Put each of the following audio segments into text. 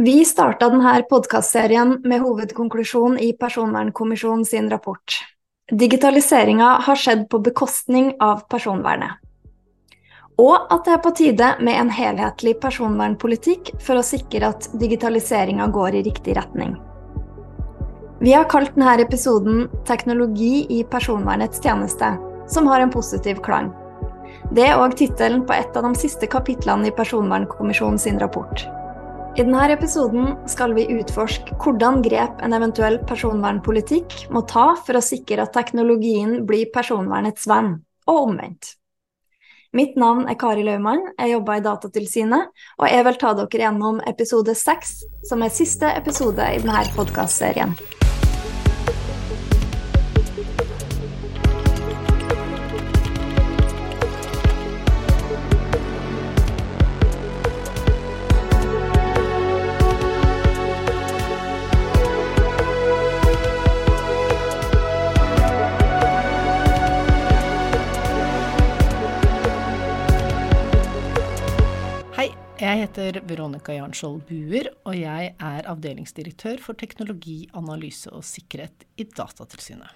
Vi starta denne podkastserien med hovedkonklusjon i Personvernkommisjonen sin rapport. Digitaliseringa har skjedd på bekostning av personvernet. Og at det er på tide med en helhetlig personvernpolitikk for å sikre at digitaliseringa går i riktig retning. Vi har kalt denne episoden 'Teknologi i personvernets tjeneste', som har en positiv klang. Det er òg tittelen på et av de siste kapitlene i Personvernkommisjonen sin rapport. I denne episoden skal vi utforske hvordan grep en eventuell personvernpolitikk må ta for å sikre at teknologien blir personvernets venn, og omvendt. Mitt navn er Kari Laumann, jeg jobber i Datatilsynet, og jeg vil ta dere gjennom episode seks, som er siste episode i denne podkastserien. Jeg heter Veronica Jarnskjold Buer, og jeg er avdelingsdirektør for teknologi, analyse og sikkerhet i Datatilsynet.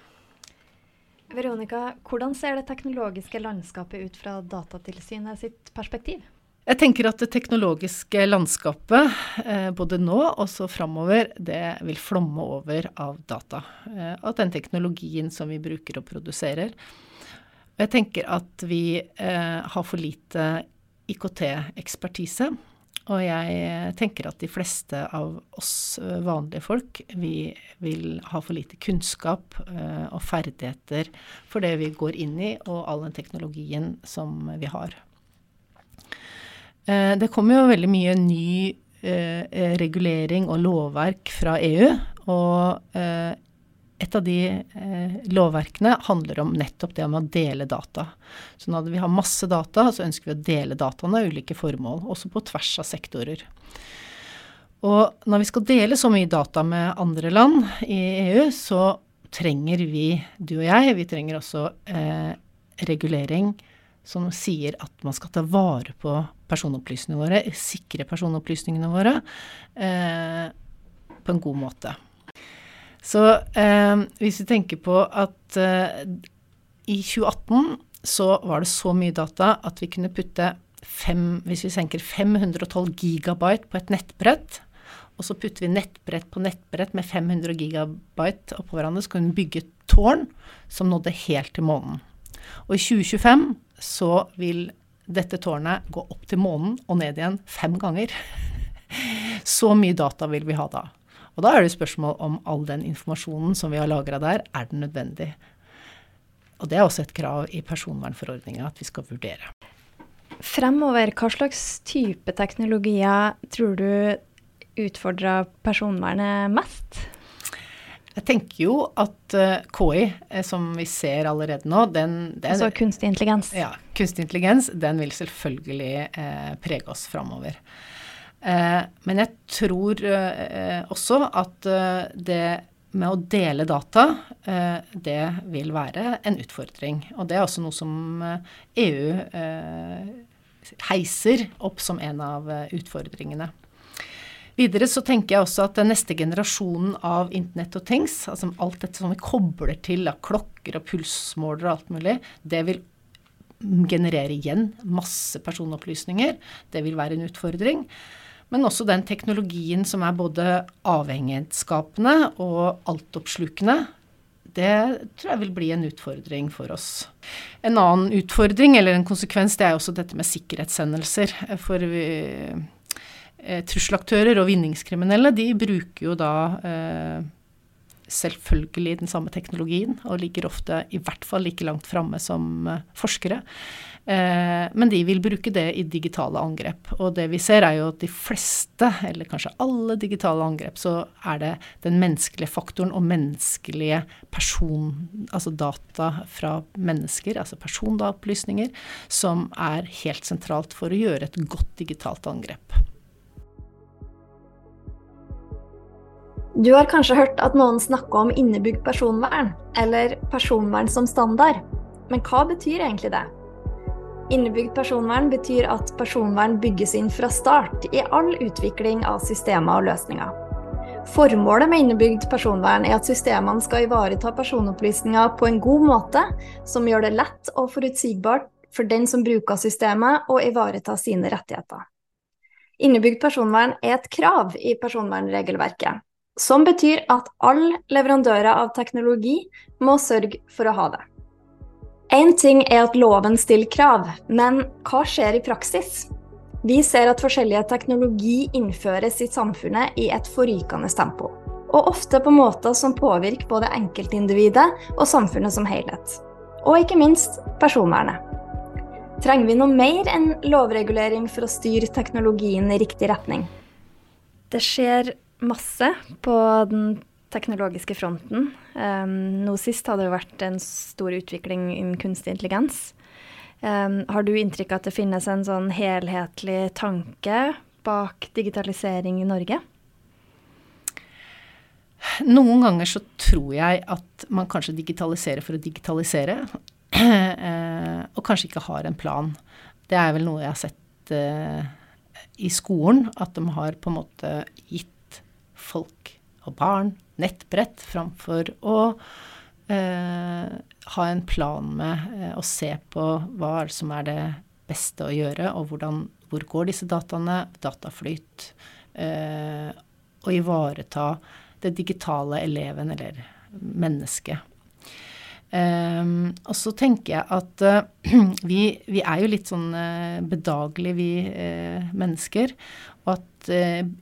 Veronica, hvordan ser det teknologiske landskapet ut fra Datatilsynet sitt perspektiv? Jeg tenker at det teknologiske landskapet, eh, både nå og så framover, det vil flomme over av data. Og den teknologien som vi bruker og produserer. Jeg tenker at vi eh, har for lite IKT-ekspertise. Og jeg tenker at de fleste av oss eh, vanlige folk, vi vil ha for lite kunnskap uh, og ferdigheter for det vi går inn i, og all den teknologien som vi har. Det kommer jo veldig mye ny regulering og lovverk fra EU, og et av de eh, lovverkene handler om nettopp det om å dele data. Så når vi har masse data, så ønsker vi å dele dataene ulike formål, også på tvers av sektorer. Og når vi skal dele så mye data med andre land i EU, så trenger vi, du og jeg, vi trenger også eh, regulering som sier at man skal ta vare på personopplysningene våre, sikre personopplysningene våre eh, på en god måte. Så eh, hvis vi tenker på at eh, i 2018 så var det så mye data at vi kunne putte fem, hvis vi senker 512 gigabyte på et nettbrett, og så putter vi nettbrett på nettbrett med 500 gigabyte oppå hverandre, så kunne vi bygge et tårn som nådde helt til månen. Og i 2025 så vil dette tårnet gå opp til månen og ned igjen fem ganger. Så mye data vil vi ha da. Og da er det spørsmål om all den informasjonen som vi har lagra der, er den nødvendig? Og det er også et krav i personvernforordninga at vi skal vurdere. Fremover, hva slags type teknologier tror du utfordrer personvernet mest? Jeg tenker jo at uh, eh, KI, eh, som vi ser allerede nå den, den, Altså kunstig intelligens? Ja. Kunstig intelligens, den vil selvfølgelig uh, prege oss framover. Eh, men jeg tror eh, også at eh, det med å dele data, det vil være en utfordring. Og det er også noe som EU e heiser opp som en av utfordringene. Videre så tenker jeg også at den neste generasjonen av Internett og things, altså alt dette som vi kobler til av klokker og pulsmålere og alt mulig, det vil generere igjen masse personopplysninger. Det vil være en utfordring. Men også den teknologien som er både avhengighetsskapende og altoppslukende. Det tror jeg vil bli en utfordring for oss. En annen utfordring, eller en konsekvens, det er også dette med sikkerhetshendelser. For vi, eh, trusselaktører og vinningskriminelle, de bruker jo da eh, selvfølgelig den samme teknologien, og ligger ofte i hvert fall like langt framme som eh, forskere. Eh, men de vil bruke det i digitale angrep. Og det vi ser er jo at de fleste, eller kanskje alle digitale angrep, så er det den menneskelige faktoren og menneskelige person, altså data fra mennesker, altså persondataopplysninger, som er helt sentralt for å gjøre et godt digitalt angrep. Du har kanskje hørt at noen snakker om innebygd personvern, eller personvern som standard. Men hva betyr egentlig det? Innebygd personvern betyr at personvern bygges inn fra start i all utvikling av systemer og løsninger. Formålet med innebygd personvern er at systemene skal ivareta personopplysninger på en god måte, som gjør det lett og forutsigbart for den som bruker systemet, å ivareta sine rettigheter. Innebygd personvern er et krav i personvernregelverket, som betyr at alle leverandører av teknologi må sørge for å ha det. Én ting er at loven stiller krav, men hva skjer i praksis? Vi ser at forskjellige teknologi innføres i samfunnet i et forrykende tempo. Og ofte på måter som påvirker både enkeltindividet og samfunnet som helhet. Og ikke minst personvernet. Trenger vi noe mer enn lovregulering for å styre teknologien i riktig retning? Det skjer masse på den teknologiske fronten. Um, nå sist har det vært en stor utvikling innen kunstig intelligens. Um, har du inntrykk av at det finnes en sånn helhetlig tanke bak digitalisering i Norge? Noen ganger så tror jeg at man kanskje digitaliserer for å digitalisere, uh, og kanskje ikke har en plan. Det er vel noe jeg har sett uh, i skolen, at de har på en måte gitt folk og barn nettbrett framfor å eh, ha en plan med eh, å se på hva som er det beste å gjøre, og hvordan, hvor går disse dataene, dataflyt, eh, og ivareta det digitale eleven eller mennesket. Um, og så tenker jeg at uh, vi, vi, er jo litt sånn uh, bedagelige, vi uh, mennesker. At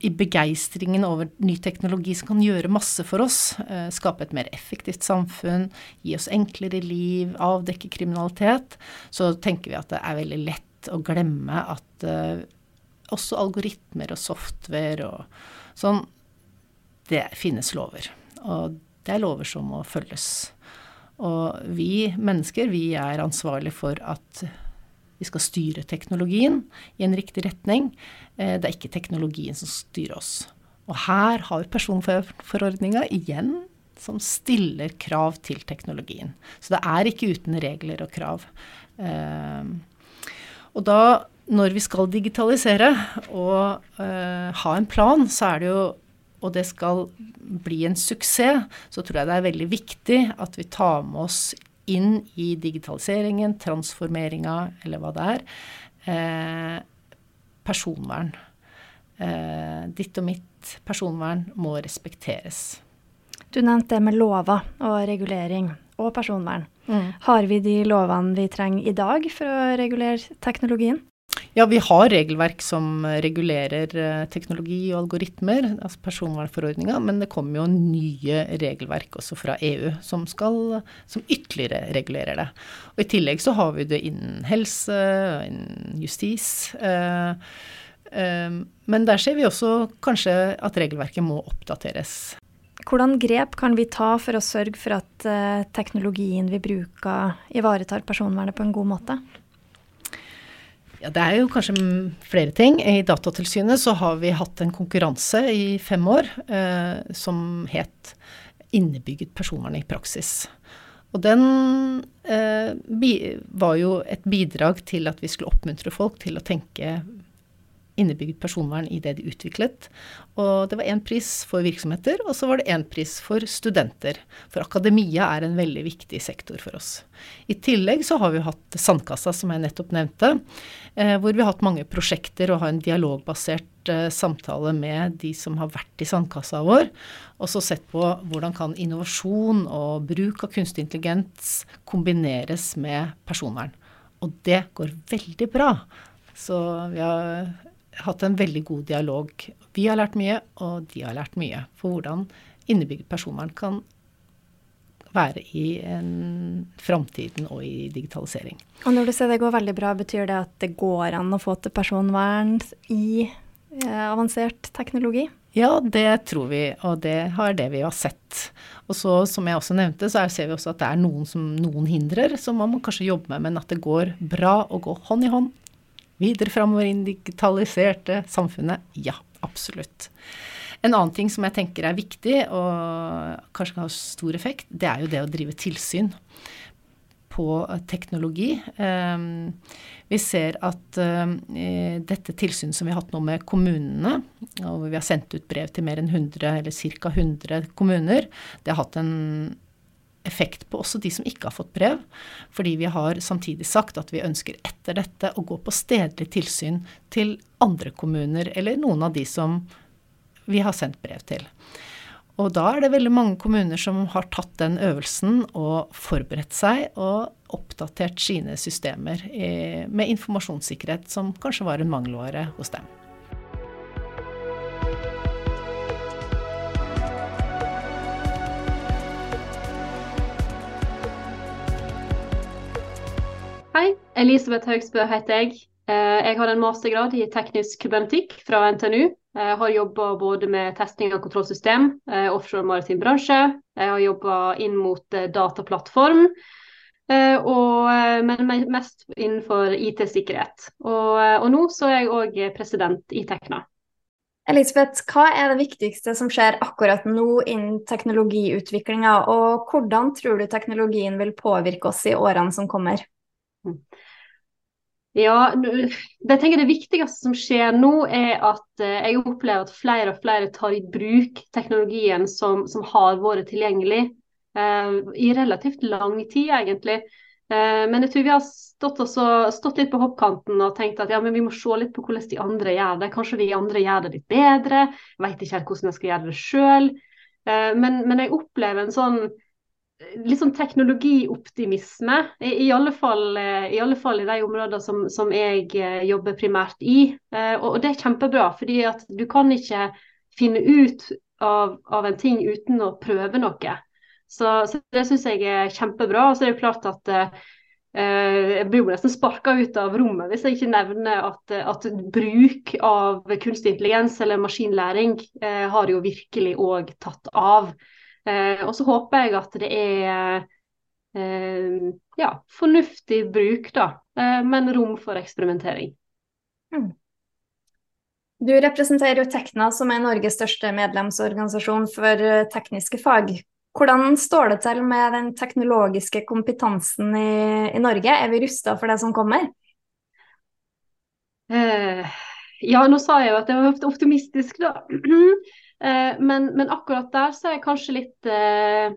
i begeistringen over ny teknologi som kan gjøre masse for oss, skape et mer effektivt samfunn, gi oss enklere liv, avdekke kriminalitet, så tenker vi at det er veldig lett å glemme at også algoritmer og software og sånn, det finnes lover. Og det er lover som må følges. Og vi mennesker, vi er ansvarlig for at vi skal styre teknologien i en riktig retning. Eh, det er ikke teknologien som styrer oss. Og her har vi personforordninga igjen som stiller krav til teknologien. Så det er ikke uten regler og krav. Eh, og da, når vi skal digitalisere og eh, ha en plan, så er det jo og det skal bli en suksess, så tror jeg det er veldig viktig at vi tar med oss inn i digitaliseringen, transformeringa, eller hva det er, eh, personvern. Eh, ditt og mitt personvern må respekteres. Du nevnte det med lover og regulering og personvern. Mm. Har vi de lovene vi trenger i dag for å regulere teknologien? Ja, vi har regelverk som regulerer eh, teknologi og algoritmer, altså personvernforordninga, men det kommer jo nye regelverk også fra EU som, skal, som ytterligere regulerer det. Og I tillegg så har vi det innen helse, innen justis. Eh, eh, men der ser vi også kanskje at regelverket må oppdateres. Hvordan grep kan vi ta for å sørge for at teknologien vi bruker, ivaretar personvernet på en god måte? Ja, Det er jo kanskje flere ting. I Datatilsynet så har vi hatt en konkurranse i fem år eh, som het Innebygget personvern i praksis. Og den eh, var jo et bidrag til at vi skulle oppmuntre folk til å tenke innebygget personvern i det de utviklet. Og det var én pris for virksomheter, og så var det én pris for studenter. For akademia er en veldig viktig sektor for oss. I tillegg så har vi hatt Sandkassa, som jeg nettopp nevnte, eh, hvor vi har hatt mange prosjekter og har en dialogbasert eh, samtale med de som har vært i sandkassa vår, og så sett på hvordan kan innovasjon og bruk av kunstig intelligens kombineres med personvern. Og det går veldig bra. Så vi har hatt en veldig god dialog. Vi har lært mye, og de har lært mye for hvordan innebygd personvern kan være i framtiden og i digitalisering. Og når du sier det går veldig bra, betyr det at det går an å få til personvern i eh, avansert teknologi? Ja, det tror vi, og det har det vi har sett. Og så, som jeg også nevnte, så ser vi også at det er noen, som, noen hindrer som man må kanskje jobbe med, men at det går bra å gå hånd i hånd videre framover i det digitaliserte samfunnet? Ja, absolutt. En annen ting som jeg tenker er viktig, og kanskje kan ha stor effekt, det er jo det å drive tilsyn på teknologi. Vi ser at dette tilsynet som vi har hatt nå med kommunene, og vi har sendt ut brev til mer enn 100, eller ca. 100 kommuner, det har hatt en effekt på også de som ikke har fått brev. Fordi vi har samtidig sagt at vi ønsker etter dette å gå på stedlig tilsyn til andre kommuner, eller noen av de som vi har sendt brev til. Og da er det veldig mange kommuner som har tatt den øvelsen og forberedt seg og oppdatert sine systemer med informasjonssikkerhet, som kanskje var en mangelvare hos dem. Elisabeth Høgsbø heter jeg. Eh, jeg har en mastergrad i teknisk kybernetikk fra NTNU. Jeg har jobba både med testing av kontrollsystem, eh, offshore maritim bransje. Jeg har jobba inn mot eh, dataplattform, men mest innenfor IT-sikkerhet. Og, og, nå så er jeg òg president i Tekna. Elisabeth, hva er det viktigste som skjer akkurat nå innen teknologiutviklinga, og hvordan tror du teknologien vil påvirke oss i årene som kommer? Ja, det, tenker det viktigste som skjer nå, er at eh, jeg opplever at flere og flere tar i bruk teknologien som, som har vært tilgjengelig eh, i relativt lang tid, egentlig. Eh, men jeg tror vi har stått, også, stått, litt på hoppkanten og tenkt at ja, vi må se litt på hvordan de andre gjør det. Kanskje vi andre gjør det litt bedre. Jeg vet ikke helt hvordan jeg skal gjøre det sjøl. Eh, men, men jeg opplever en sånn litt sånn teknologioptimisme. I, i, alle fall, eh, i, alle fall, i de områdene som, som jeg eh, jobber primært i. Eh, og, og, det er kjempebra, fordi at du kan ikke finne ut av, av en ting uten å prøve noe. Så, så det syns jeg er kjempebra. Og så er det klart at jeg blir nesten sparka ut av rommet hvis jeg ikke nevner at, at bruk av kunstig intelligens eller maskinlæring har jo virkelig òg tatt av. Eh, og så håper jeg at det er eh, ja, fornuftig bruk, da, eh, men rom for eksperimentering. Mm. Du representerer jo Tekna, som er Norges største medlemsorganisasjon for tekniske fag. Hvordan står det til med den teknologiske kompetansen i, i Norge? Er vi rusta for det som kommer? Eh, ja, nå sa jeg jo at jeg var optimistisk, da. Eh, men, men, akkurat der så er jeg kanskje litt eh,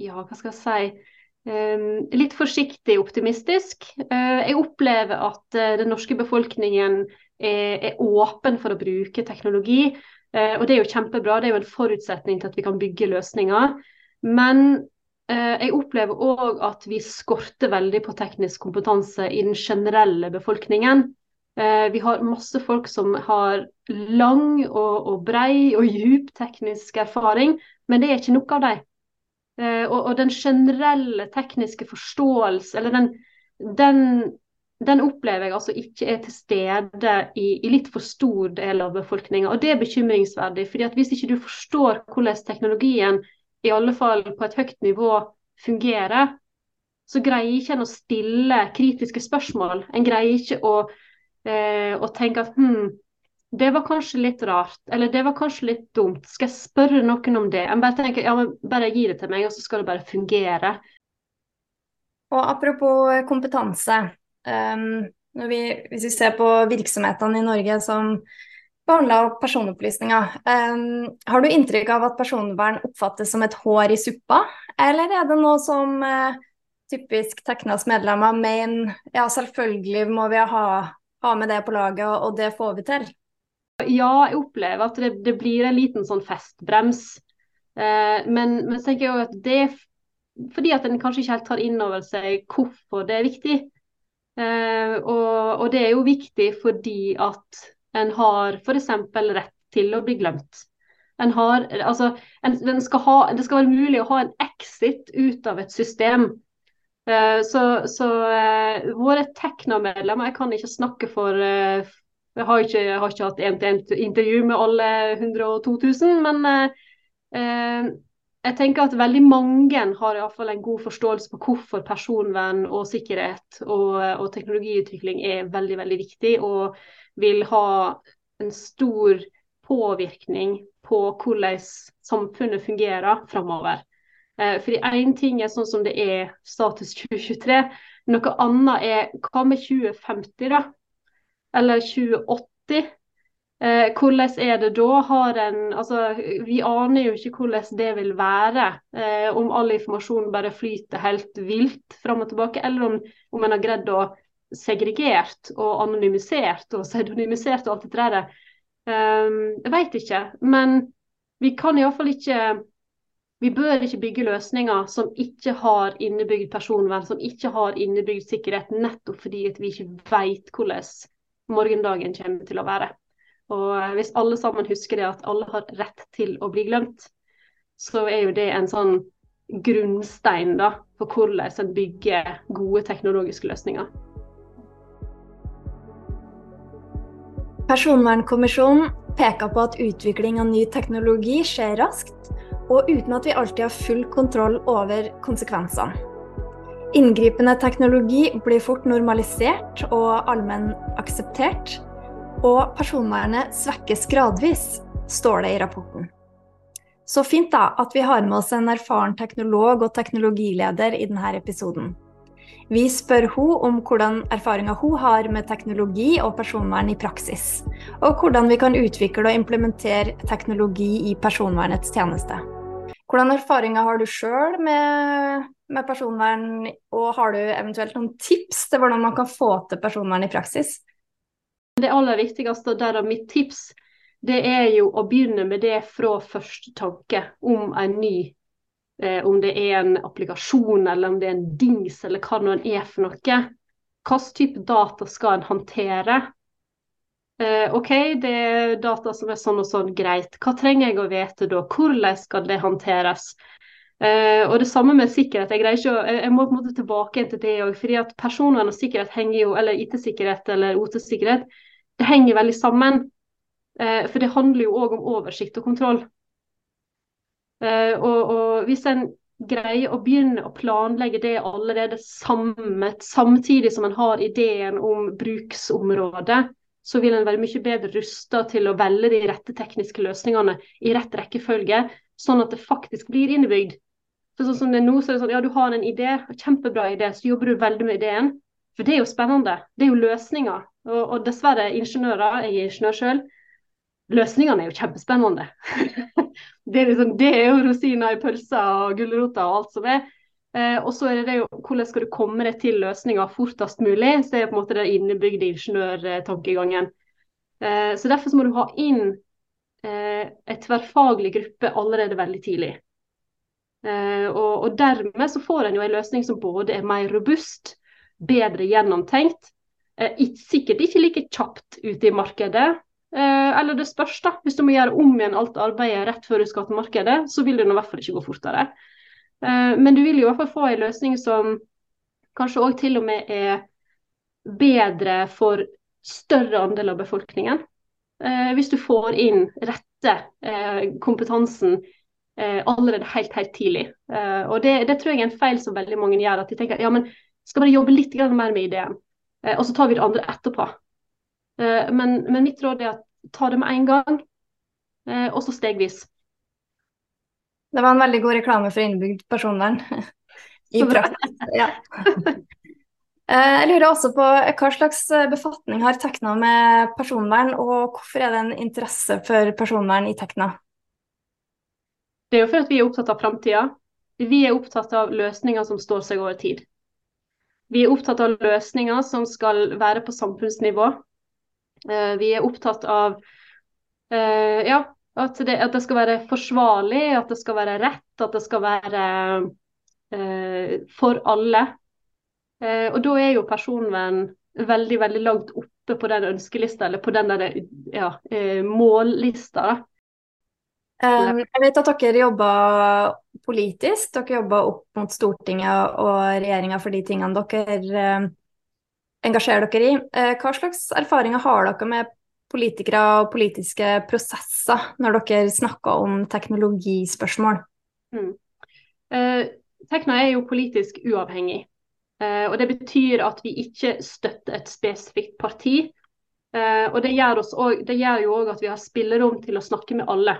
Ja, hva skal jeg si? Eh, litt forsiktig optimistisk. jeg opplever at den norske befolkningen er, er, åpen for å bruke teknologi. og det er jo kjempebra, det er jo en forutsetning til at vi kan bygge løsninger. Men jeg opplever òg at vi skorter veldig på teknisk kompetanse i den generelle befolkningen. Eh, vi har masse folk som har lang og, og brei og djup teknisk erfaring, men det er ikke nok av dem. Eh, og, og, den generelle tekniske forståelse, eller den, den, den, opplever jeg altså ikke er til stede i, i litt for stor del av befolkninga. Og det er bekymringsverdig. fordi at hvis ikke du forstår hvordan teknologien, i alle fall på et høyt nivå, fungerer, så greier ikke en å stille kritiske spørsmål. En greier ikke å eh, og tenke at hm, det var kanskje litt rart, eller det var kanskje litt dumt. Skal jeg spørre noen om det? Jeg bare tenker, ja, men bare gi det til meg, og så skal det bare fungere. Og Apropos kompetanse. Um, vi, hvis vi ser på virksomhetene i Norge som behandler personopplysninger, um, har du inntrykk av at personvern oppfattes som et hår i suppa, eller er det noe som uh, typisk Teknas medlemmer mener ja, selvfølgelig må vi ha ha med det på laget, og det får vi til? Ja, jeg opplever at det, det blir en liten sånn festbrems. Eh, men, men så tenker jeg at det er fordi at en kanskje ikke helt tar inn over seg hvorfor det er viktig. Eh, og, og, det er jo viktig fordi at en har f.eks. rett til å bli glemt. En har, altså, en, skal ha, det skal være mulig å ha en exit ut av et system. Eh, så, så uh, våre Tekna-medlemmer Jeg kan ikke snakke for uh, Jeg har ikke, jeg har ikke hatt én-til-én-intervju med alle 102 000, men jeg tenker at veldig mange har i fall en god forståelse på hvorfor personvern og sikkerhet og, og, teknologiutvikling er veldig veldig viktig, og vil ha en stor påvirkning på hvordan samfunnet fungerer framover. Eh, fordi én ting er sånn som det er status 2023, noe annet er hva med 2050, da? Eller 2080? Eh, hvordan er det da? Har en, altså, vi aner jo ikke hvordan det vil være. Eh, om all informasjon bare flyter helt vilt fram og tilbake, eller om, om en har greid å segregert og anonymisert og pseudonymisert og alt det der. Eh, jeg vet ikke. Men vi kan iallfall ikke vi bør ikke bygge løsninger som ikke har innebygd personvern, som ikke har innebygd sikkerhet, nettopp fordi vi ikke vet hvordan morgendagen kommer til å være. Og Hvis alle sammen husker det at alle har rett til å bli glemt, så er jo det en sånn grunnstein da, for hvordan en bygger gode teknologiske løsninger. Personvernkommisjonen peker på at utvikling av ny teknologi skjer raskt, og uten at vi alltid har full kontroll over konsekvensene. Inngripende teknologi blir fort normalisert og allmenn akseptert, og personvernet svekkes gradvis, står det i rapporten. Så fint da at vi har med oss en erfaren teknolog og teknologileder i denne episoden. Vi spør hun om hvordan erfaringer hun har med teknologi og personvern i praksis, og hvordan vi kan utvikle og implementere teknologi i personvernets tjeneste. Hvordan erfaringer har du sjøl med, med, personvern, og har du eventuelt noen tips til hvordan man kan få til personvern i praksis? Det aller viktigste, og derav mitt tips, det er jo å begynne med det fra første tanke om en ny eh, om det er en applikasjon eller om det er en dings eller hva det er for noe. Hvilken type data skal en håndtere? Eh, OK, det er data som er sånn og sånn, greit. Hva trenger jeg å vite da? Hvordan skal det håndteres? Uh, og det samme med sikkerhet. Jeg, ikke, jeg må på en måte tilbake til det òg. fordi at personvern og sikkerhet henger jo, eller IT-sikkerhet eller OT-sikkerhet, det henger veldig sammen. Uh, for det handler jo òg om oversikt og kontroll. Uh, og, og, hvis en greier å begynne å planlegge det allerede samme, samtidig som en har ideen om bruksområdet, så vil en være mye bedre rusta til å velge de rette tekniske løsningene i rett rekkefølge, sånn at det faktisk blir innebygd. For sånn som det er nå, så er det sånn ja, du har en idé, kjempebra idé, så jobber du veldig med ideen. For det er jo spennende. Det er jo løsninger. Og, og dessverre, ingeniører, jeg er ingeniør sjøl, løsningene er jo kjempespennende. det, er liksom, det, er jo rosiner i pølsa og gulrota og alt som er. Eh, og så er det, jo hvordan skal du komme deg til løsninger fortest mulig. Så det er på en måte den innebygde ingeniørtankegangen. Eh, så derfor så må du ha inn eh, et tverrfaglig gruppe allerede veldig tidlig. Eh, og, og, dermed så får en jo en løsning som både er mer robust, bedre gjennomtenkt, eh, sikkert ikke like kjapt ute i markedet, Eh, eller det spørs, da. Hvis du må gjøre om igjen alt arbeidet rett før du skal til markedet, så vil det i hvert fall ikke gå fortere. Eh, men du vil i hvert fall få en løsning som kanskje òg til og med er bedre for større andel av befolkningen. Eh, hvis du får inn rette kompetansen allerede helt, helt tidlig. og det, det, tror jeg er en feil som veldig mange gjør. At de tenker ja, men skal bare jobbe litt mer med ideen, og så tar vi det andre etterpå. Eh, men, men, mitt råd er at ta det med en gang, eh, og så stegvis. Det var en veldig god reklame for innebygd personvern. I praksis. Ja. Eh, jeg lurer også på hva slags befatning har Tekna med personvern, og hvorfor er det en interesse for personvern i Tekna? Det er jo fordi vi er opptatt av framtida. Vi er opptatt av løsninger som står seg over tid. Vi er opptatt av løsninger som skal være på samfunnsnivå. Eh, vi er opptatt av eh, ja, at det, at det, skal være forsvarlig, at det skal være rett, at det skal være eh, for alle. og da er jo personvern veldig veldig langt oppe på den ønskelista, eller på den der, ja, mållista. da. Jeg vet at dere jobber politisk, dere jobber opp mot Stortinget og regjeringa for de tingene dere engasjerer dere i. Eh, hva slags erfaringer har dere med politikere og politiske prosesser når dere snakker om teknologispørsmål? Mm. Eh, Tekna er jo politisk uavhengig. Eh, og Det betyr at vi ikke støtter et spesifikt parti. Eh, og det gjør, også, det gjør, jo òg at vi har spillerom til å snakke med alle.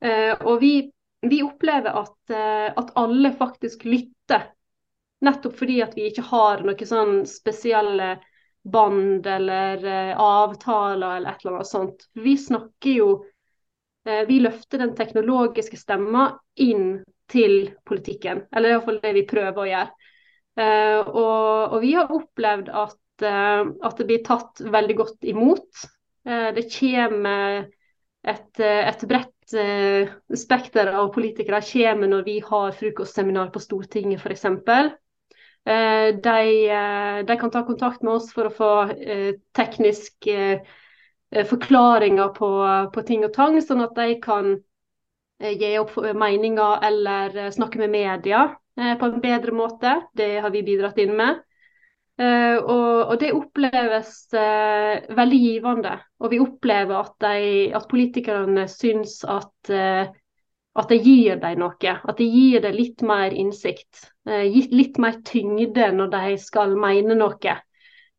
Eh, og vi vi opplever at, uh, at, alle faktisk lytter. Nettopp fordi at vi ikke har noen sånn spesielle band eller uh, avtaler eller et eller annet sånt. Vi snakker jo Vi løfter den teknologiske stemma inn til politikken. Eller iallfall det vi prøver å gjøre. Og, og, vi har opplevd at, at det blir tatt veldig godt imot. Det kommer et, et bredt spekter av politikere kommer når vi har frokostseminar på Stortinget f.eks. De, uh, de, kan ta kontakt med oss for å få uh, tekniske forklaringer på, på, ting og tang, sånn at de kan gi opp meninger eller snakke med media på en bedre måte. Det har vi bidratt inn med. Uh, og, og, det oppleves uh, veldig givende. Og vi opplever at, de, at politikerne syns at, at det gir dem noe. At det gir dem litt mer innsikt. litt mer tyngde når de skal mene noe.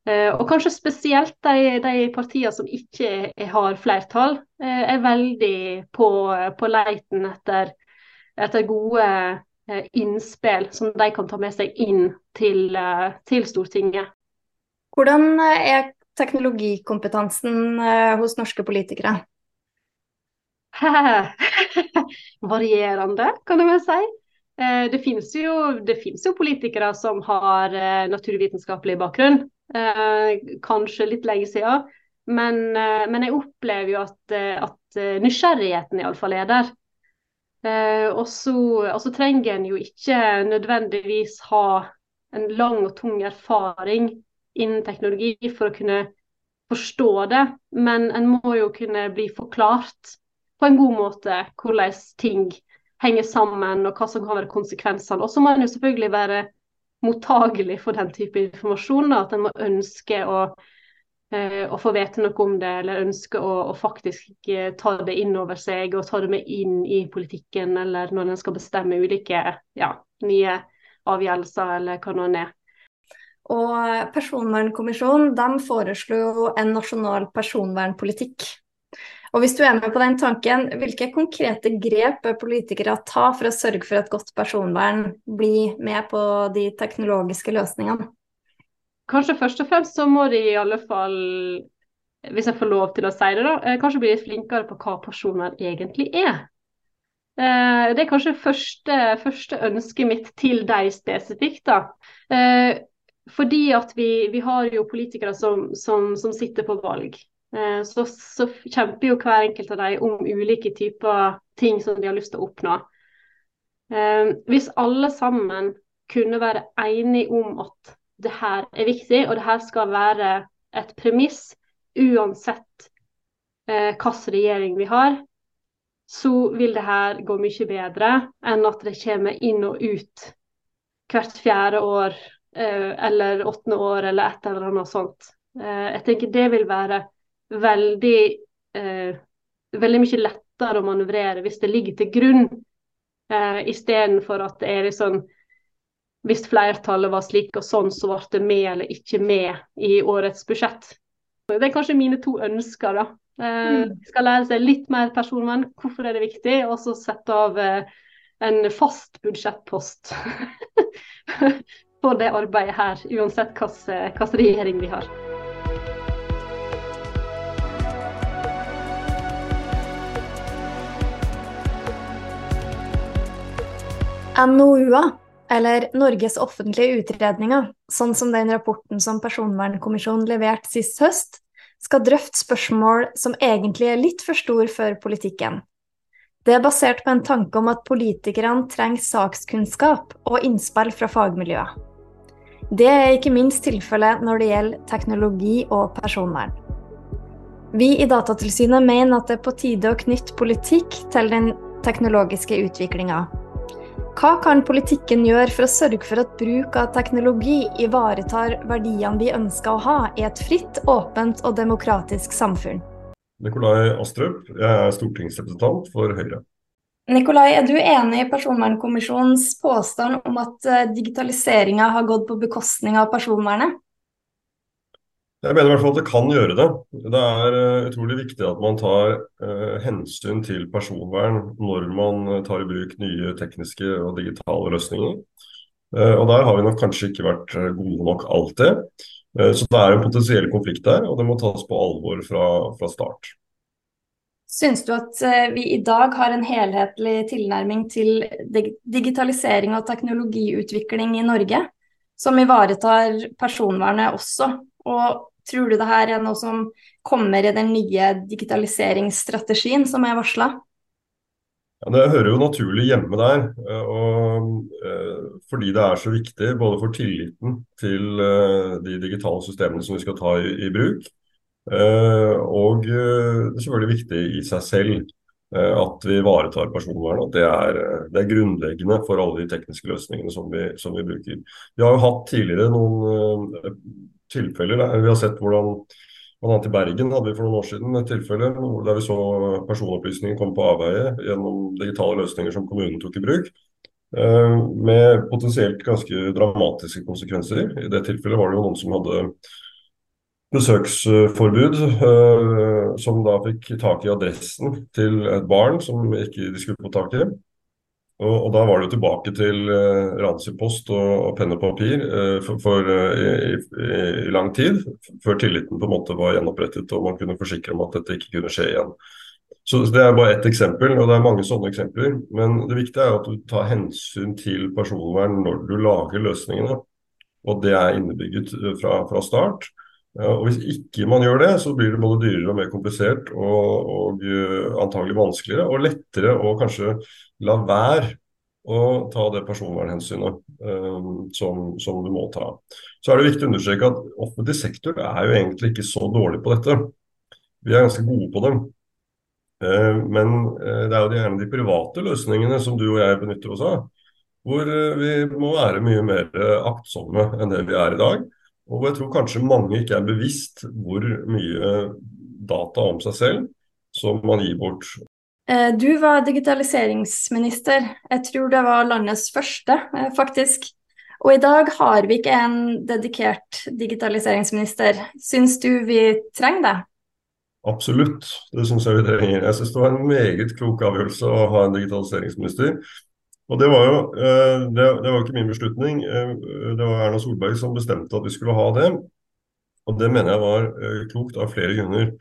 og kanskje spesielt de, de partiene som ikke har flertall, er veldig på, på leiten etter, etter gode Eh, innspill som de kan ta med seg inn til, eh, til Stortinget. Hvordan eh, er teknologikompetansen hos norske politikere? Varierende, kan jeg vel si. Det finnes, jo, det finnes jo politikere som har naturvitenskapelig bakgrunn. Kanskje litt lenge siden. Men, men jeg opplever jo at, at nysgjerrigheten iallfall er der. Eh, og så trenger en jo ikke nødvendigvis ha en lang og tung erfaring innen teknologi for å kunne forstå det, men en må jo kunne bli forklart på en god måte hvordan ting henger sammen og hva som kan være konsekvensene. Og så må en jo selvfølgelig være mottagelig for den type informasjon. at en må ønske å Eh, å få vite noe om det, eller ønske å, å, faktisk ta det inn over seg og ta det med inn i politikken, eller når en skal bestemme ulike ja, nye avgjørelser, eller hva nå er. Og Personvernkommisjonen foreslo en nasjonal personvernpolitikk. Og Hvis du er med på den tanken, hvilke konkrete grep bør politikere ta for å sørge for at godt personvern blir med på de teknologiske løsningene? Kanskje først og fremst så må de i alle fall, hvis jeg får lov til å si det, da, eh, kanskje bli litt flinkere på hva personvern egentlig er. Eh, det er kanskje første, første ønsket mitt til deg spesifikt. da. Eh, fordi at vi, vi har jo politikere som, som, som sitter på valg. Så, så, kjemper jo hver enkelt av dem om ulike typer ting som de har lyst til å oppnå. Hvis alle sammen kunne være enige om at det her er viktig, og det her skal være et premiss uansett eh, hvilken regjering vi har, så vil det her gå mye bedre enn at det kommer inn og ut hvert fjerde år eh, eller åttende år eller et eller annet sånt. Eh, jeg tenker det vil være veldig, eh, veldig mye lettere å manøvrere hvis det ligger til grunn, eh, istedenfor at det er liksom hvis flertallet var slik og sånn, så ble det med eller ikke med i årets budsjett. Det er kanskje mine to ønsker. da. Eh, mm. skal lære seg litt mer personvern, hvorfor er det viktig, og så sette av eh, en fast budsjettpost for det arbeidet her, uansett hvilken regjering vi har. NOU-er eller Norges offentlige utredninger, sånn som den rapporten som Personvernkommisjonen leverte sist høst, skal drøfte spørsmål som egentlig er litt for stor for politikken. Det er basert på en tanke om at politikerne trenger sakskunnskap og innspill fra fagmiljøer. Det er ikke minst tilfellet når det gjelder teknologi og personvern. Vi i Datatilsynet mener at det er på tide å knytte politikk til den teknologiske utviklinga, hva kan politikken gjøre for å sørge for at bruk av teknologi ivaretar verdiene vi ønsker å ha i et fritt, åpent og demokratisk samfunn? Nikolai Astrup, jeg er stortingsrepresentant for Høyre. Nikolai, er du enig i Personvernkommisjonens påstand om at eh, digitaliseringa har gått på bekostning av personvernet? Jeg mener i hvert fall at det kan gjøre det. Det er uh, utrolig viktig at man tar uh, hensyn til personvern når man uh, tar i bruk nye tekniske og digitale løsninger. og Der har vi nok kanskje ikke vært gode nok alltid. så det er en potensiell konflikt der, og det må tas på alvor fra, fra start. Syns du at vi i dag har en helhetlig tilnærming til digitalisering og teknologiutvikling i Norge, som ivaretar personvernet også? Og tror du det her er noe som kommer i den nye digitaliseringsstrategien som er varsla? Ja, det hører jo naturlig hjemme der. Eh, og, eh, fordi det er så viktig både for tilliten til eh, de digitale systemene som vi skal ta i, i bruk, og det er selvfølgelig viktig i seg selv at vi ivaretar personvern. At det er, det er, grunnleggende for alle de tekniske løsningene som vi, som vi bruker. Vi har jo hatt tidligere noen tilfeller. Vi har sett hvordan Bl.a. i Bergen hadde vi for noen år siden et tilfelle der vi så personopplysninger komme på avveie gjennom digitale løsninger som kommunen tok i bruk. Eh, med potensielt ganske dramatiske konsekvenser. I det tilfellet var det jo noen som hadde besøksforbud, eh, som da fikk tak i adressen til et barn som ikke de skulle få tak i. Og, og, Da var det tilbake til uh, ransipost og, og penn og papir uh, for, for uh, i, i, i, lang tid, før tilliten på en måte var gjenopprettet og man kunne forsikre om at dette ikke kunne skje igjen. Så Det er bare ett eksempel, og det er mange sånne eksempler. Men det viktige er at du tar hensyn til personvern når du lager løsningene. Og det er innebygget fra, fra start. Og Hvis ikke man gjør det, så blir det både dyrere og mer komplisert og, og antagelig vanskeligere og lettere å kanskje la være å ta det personvernhensynet um, som, som, du må ta. Så er det viktig å understreke at offentlig sektor er jo egentlig ikke så dårlig på dette. Vi er ganske gode på det. Uh, men uh, det er jo gjerne de private løsningene som du og jeg benytter oss av, hvor vi må være mye mer aktsomme enn det vi er i dag. Og hvor jeg tror kanskje mange ikke er bevisst hvor mye data om seg selv som man gir bort. Eh, du var digitaliseringsminister. Jeg tror det var landets første, eh, faktisk. Og i dag har vi ikke en dedikert digitaliseringsminister. Syns du vi trenger det? Absolutt, det syns jeg vi trenger. Jeg syns det var en meget klok avgjørelse å ha en digitaliseringsminister. Og Det var jo eh, det, det var ikke min beslutning, det var Erna Solberg som bestemte at vi skulle ha det. Og Det mener jeg var klokt av flere grunner.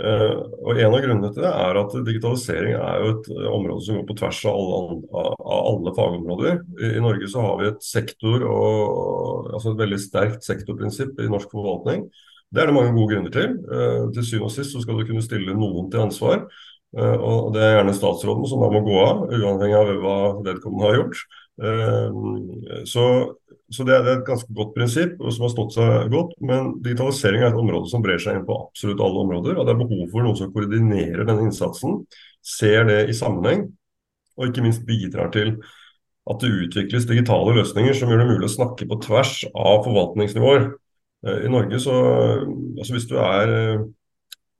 Og En av grunnene til det er at digitalisering er jo et område som går på tvers av alle, av alle fagområder. I, Norge så har vi et sektor og, altså et veldig sterkt sektorprinsipp i norsk forvaltning. Det er det mange gode grunner til. Til syvende og sist så skal du kunne stille noen til ansvar. Og Det er gjerne statsråden som da må gå av, uavhengig av hva vedkommende har gjort. så så det er, et ganske godt prinsipp som har stått seg godt. Men digitalisering er et område som brer seg inn på absolutt alle områder. Og det er behov for noen som koordinerer denne innsatsen, ser det i sammenheng, og ikke minst bidrar til at det utvikles digitale løsninger som gjør det mulig å snakke på tvers av forvaltningsnivåer. Eh, I Norge så altså Hvis du er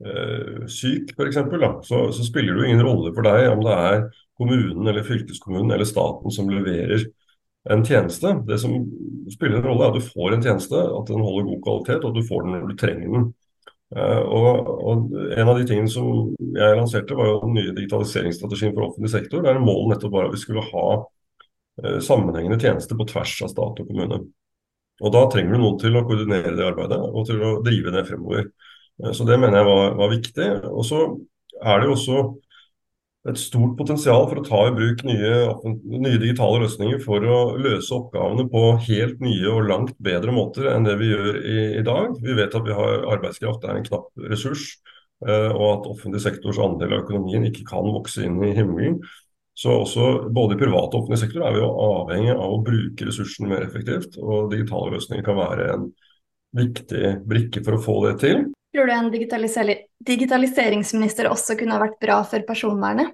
øh, syk f.eks., så, så spiller det jo ingen rolle for deg om det er kommunen eller fylkeskommunen eller staten som leverer en tjeneste. Det som spiller en rolle, er at du får en tjeneste, at den holder god kvalitet, og at du får den når du trenger den. Uh, og, og, En av de tingene som jeg lanserte, var jo den nye digitaliseringsstrategien for offentlig sektor. der Målet nettopp var at vi skulle ha uh, sammenhengende tjenester på tvers av stat og kommune. Og Da trenger du noen til å koordinere det arbeidet og til å drive det fremover. Uh, så Det mener jeg var, var viktig. Og så er det jo også et stort potensial for å ta i bruk nye, nye, digitale løsninger for å løse oppgavene på helt nye og langt bedre måter enn det vi gjør i, i dag. Vi vet at vi har arbeidskraft er en knapp ressurs, eh, og at offentlig sektors andel av økonomien ikke kan vokse inn i himmelen. Så også både i privat og offentlig sektor er vi jo avhengig av å bruke ressursene mer effektivt. Og digitale løsninger kan være en viktig brikke for å få det til. Tror du en digitaliseringsminister også kunne ha vært bra for personvernet?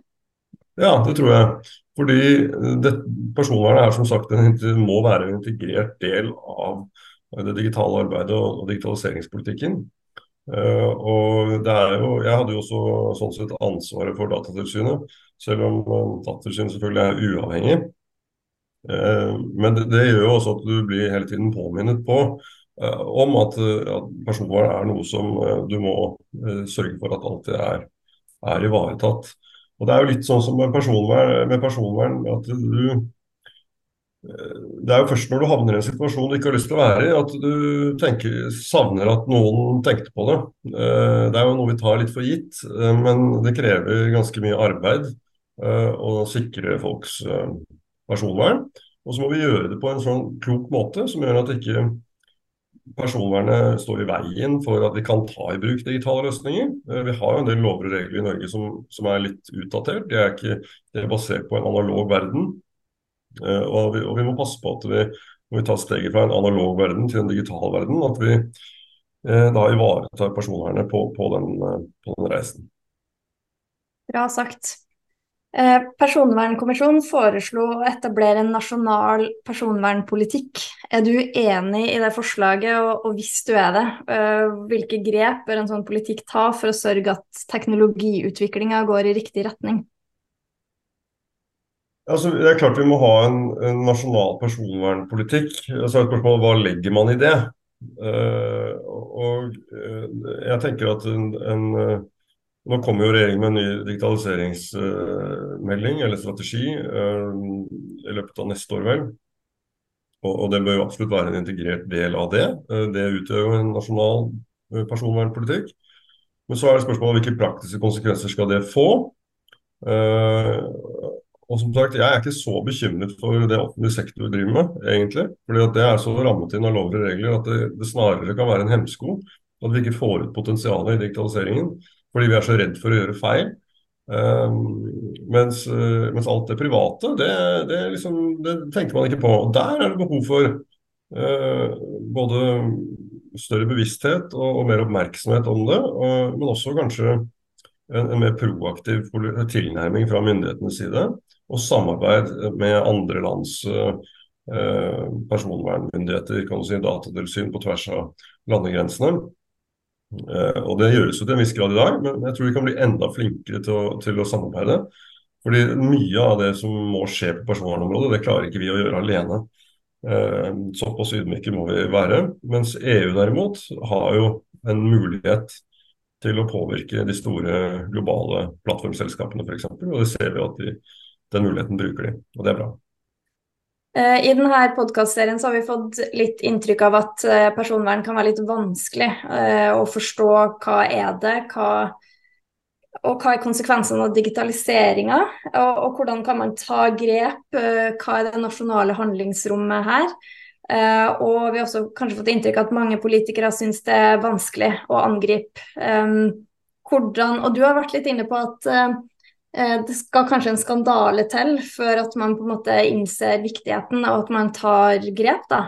Ja, det tror jeg. Fordi det, personvernet er som sagt en, må være en integrert del av det digitale arbeidet og, og digitaliseringspolitikken. Uh, og det er jo, Jeg hadde jo også sånn sett ansvaret for Datatilsynet, selv om Datatilsynet selvfølgelig er uavhengig. Uh, men det, det, gjør jo også at du blir hele tiden påminnet på om at, at, personvern er noe som du må sørge for at alltid er, er ivaretatt. Og Det er jo litt sånn som med personvern, med personvern at du det er jo først når du havner i en situasjon du ikke har lyst til å være i, at du tenker, savner at noen tenkte på det. Eh, det er jo noe vi tar litt for gitt, eh, men det krever ganske mye arbeid eh, å sikre folks personvern. Og så må vi gjøre det på en sånn klok måte som gjør at ikke personvernet står i veien for at vi kan ta i bruk digitale løsninger. Vi har jo en del lover og regler i Norge som, som er litt utdatert. De er, ikke, de er basert på en analog verden. Eh, og vi, og vi, må passe på at vi, når vi tar steget fra en analog verden til en digital verden, at vi eh, da ivaretar personvernet på, på, den, eh, på den reisen. Bra sagt. Eh, Personvernkommisjonen foreslo å etablere en nasjonal personvernpolitikk. Er du enig i det forslaget, og, hvis du er det, hvilke grep bør en sånn politikk ta for å sørge at teknologiutviklinga går i riktig retning? Altså, det er klart vi må ha en, en nasjonal personvernpolitikk. Så er spørsmålet hva legger man i det? Uh, og uh, jeg tenker at en, en Nå kommer jo regjeringen med en ny digitaliseringsmelding eller strategi i løpet av neste år, vel. Og, det bør jo absolutt være en integrert del av det. det utgjør jo en nasjonal personvernpolitikk. Men så er det spørsmålet hvilke praktiske konsekvenser skal det få. Og som sagt, Jeg er ikke så bekymret for det offentlig sektor driver med, egentlig. fordi at Det er så rammet inn av lover og regler at det, snarere kan være en hemsko. At vi ikke får ut potensialet i digitaliseringen fordi vi er så redd for å gjøre feil. Um, mens, uh, mens, alt det private, det, det, liksom, det, tenker man ikke på. Og Der er det behov for uh, både større bevissthet og, og, mer oppmerksomhet om det, og, men også kanskje en, en mer proaktiv tilnærming fra myndighetenes side og samarbeid med andre lands uh, personvernmyndigheter, kan du si, datatilsyn på tvers av landegrensene. Eh, og Det gjøres jo til en viss grad i dag, men jeg tror vi kan bli enda flinkere til å, til å samarbeide. Fordi Mye av det som må skje på personvernområdet, det klarer ikke vi å gjøre alene. Eh, såpass ydmyke må vi være. Mens EU derimot har jo en mulighet til å påvirke de store globale plattformselskapene f.eks. Og det ser vi at de den muligheten bruker de, og det er bra. Eh, I denne podkastserien har vi fått litt inntrykk av at eh, personvern kan være litt vanskelig eh, å forstå. Hva er det, hva, og hva er konsekvensene av digitaliseringa? Og, og, hvordan kan man ta grep? Hva er det nasjonale handlingsrommet her? Og vi har også kanskje fått inntrykk av at mange politikere syns det er vanskelig å angripe. Hvordan, og du har vært litt inne på at det skal kanskje en skandale til før at man på en måte innser viktigheten og at man tar grep. da.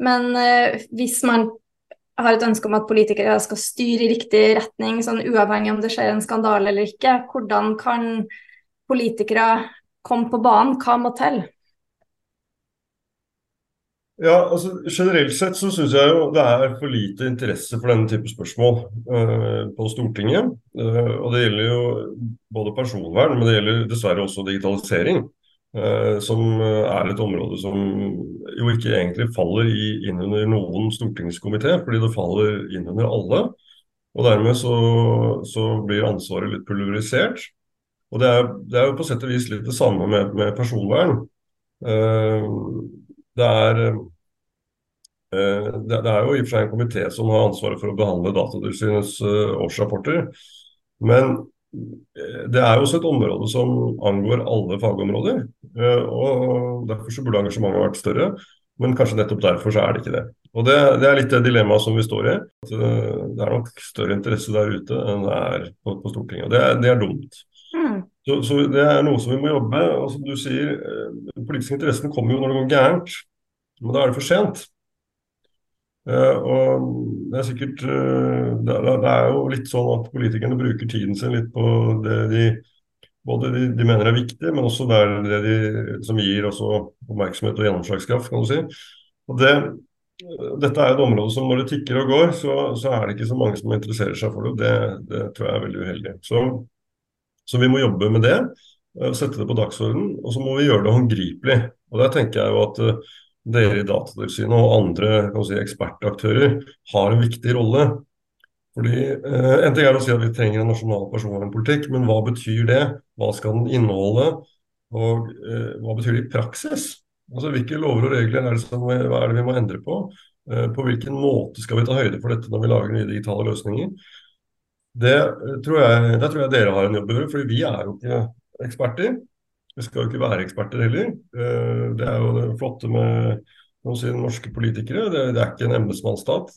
Men eh, hvis man har et ønske om at politikere skal styre i riktig retning, sånn uavhengig om det skjer en skandale eller ikke, hvordan kan politikere komme på banen? Hva må til? Ja, altså Generelt sett så syns jeg jo det er for lite interesse for denne type spørsmål uh, på Stortinget. Uh, og Det gjelder jo både personvern, men det gjelder dessverre også digitalisering. Uh, som er et område som jo ikke egentlig faller i, inn under noen stortingskomité, fordi det faller inn under alle. Og Dermed så, så blir ansvaret litt pulverisert. Og det er, det er, jo på sett og vis litt det samme med, med personvern. Det er Eh, det, er jo i og for seg en komité som har ansvaret for å behandle Datatilsynets eh, årsrapporter. Men eh, det er jo også et område som angår alle fagområder. og Derfor så burde engasjementet vært større. Men kanskje nettopp derfor så er det ikke det. Og Det, det er litt det dilemmaet som vi står i. At det er nok større interesse der ute enn det er på, på Stortinget. Og det det er dumt. Mm. Så, så, Det er noe som vi må jobbe med. Som du sier, Den politiske interessen kommer jo når det går gærent. Men da er det for sent. Uh, og det er sikkert uh, det, er jo litt sånn at politikerne bruker tiden sin litt på det de både de, de mener er viktig, men også det, det de, som gir oppmerksomhet og gjennomslagskraft, kan du si. Og det, dette er et område som når det tikker og går, så, så, er det ikke så mange som interesserer seg for det. Det, det tror jeg er veldig uheldig. Så, så, vi må jobbe med det, uh, sette det på dagsordenen, og så må vi gjøre det håndgripelig. Og der tenker jeg jo at dere i Datatilsynet og andre si, ekspertaktører har en viktig rolle. Fordi eh, En ting er å si at vi trenger en nasjonal personvernpolitikk, men hva betyr det? Hva skal den inneholde? Og eh, hva betyr det i praksis? Altså Hvilke lover og regler er det, som, er det vi må endre på? Eh, på hvilken måte skal vi ta høyde for dette når vi lager nye digitale løsninger? Det eh, tror jeg, det tror jeg dere har en jobb å gjøre, for vi er jo ikke eksperter. Vi skal jo ikke være eksperter heller. Eh, det er jo det flotte med si, norske politikere. Det, er ikke en embetsmannsstat.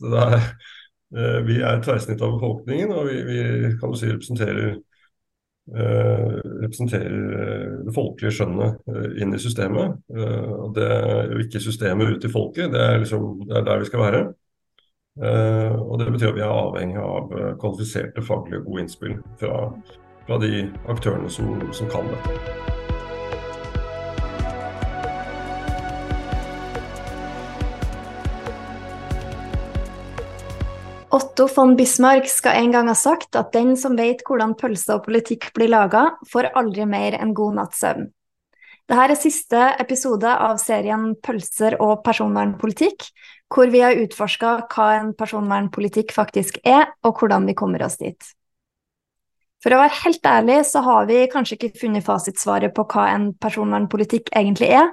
Vi er et tverrsnitt av befolkningen, og vi, vi kan du si representerer Uh, representerer det folkelige skjønnet inn i systemet. Og det er jo ikke systemet ut i folket, det er, liksom, det er der vi skal være. og Det betyr at vi er avhengig av kvalifiserte faglige gode innspill fra, fra de aktørene som, som kan det. Otto von Bismarck skal en gang ha sagt at den som vet hvordan pølser og politikk blir laga, får aldri mer enn god natts søvn. Dette er siste episode av serien Pølser og personvernpolitikk, hvor vi har utforska hva en personvernpolitikk faktisk er, og hvordan vi kommer oss dit. For å være helt ærlig så har vi kanskje ikke funnet fasitsvaret på hva en personvernpolitikk egentlig er,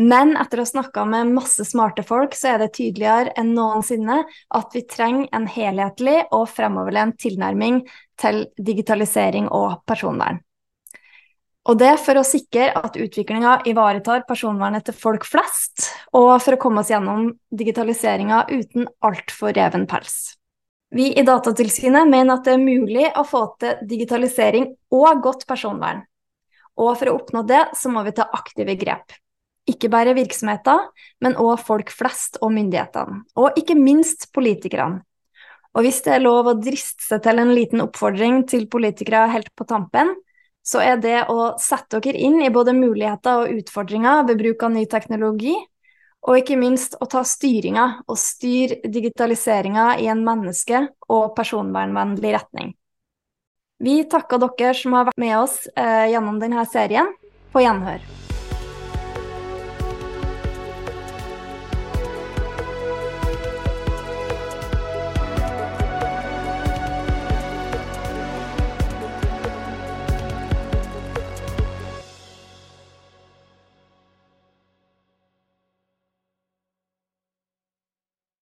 men etter å ha snakka med masse smarte folk, så er det tydeligere enn noensinne at vi trenger en helhetlig og fremoverlent tilnærming til digitalisering og personvern. Og det for å sikre at utviklinga ivaretar personvernet til folk flest, og for å komme oss gjennom digitaliseringa uten altfor reven pels. Vi i Datatilsynet mener at det er mulig å få til digitalisering og godt personvern. Og for å oppnå det, så må vi ta aktive grep. Ikke bare virksomheter, men òg folk flest og myndighetene. Og ikke minst politikerne. Og hvis det er lov å driste seg til en liten oppfordring til politikere helt på tampen, så er det å sette dere inn i både muligheter og utfordringer ved bruk av ny teknologi, og ikke minst å ta styringa og styre digitaliseringa i en menneske- og personvernvennlig retning. Vi takker dere som har vært med oss eh, gjennom denne serien. På gjenhør.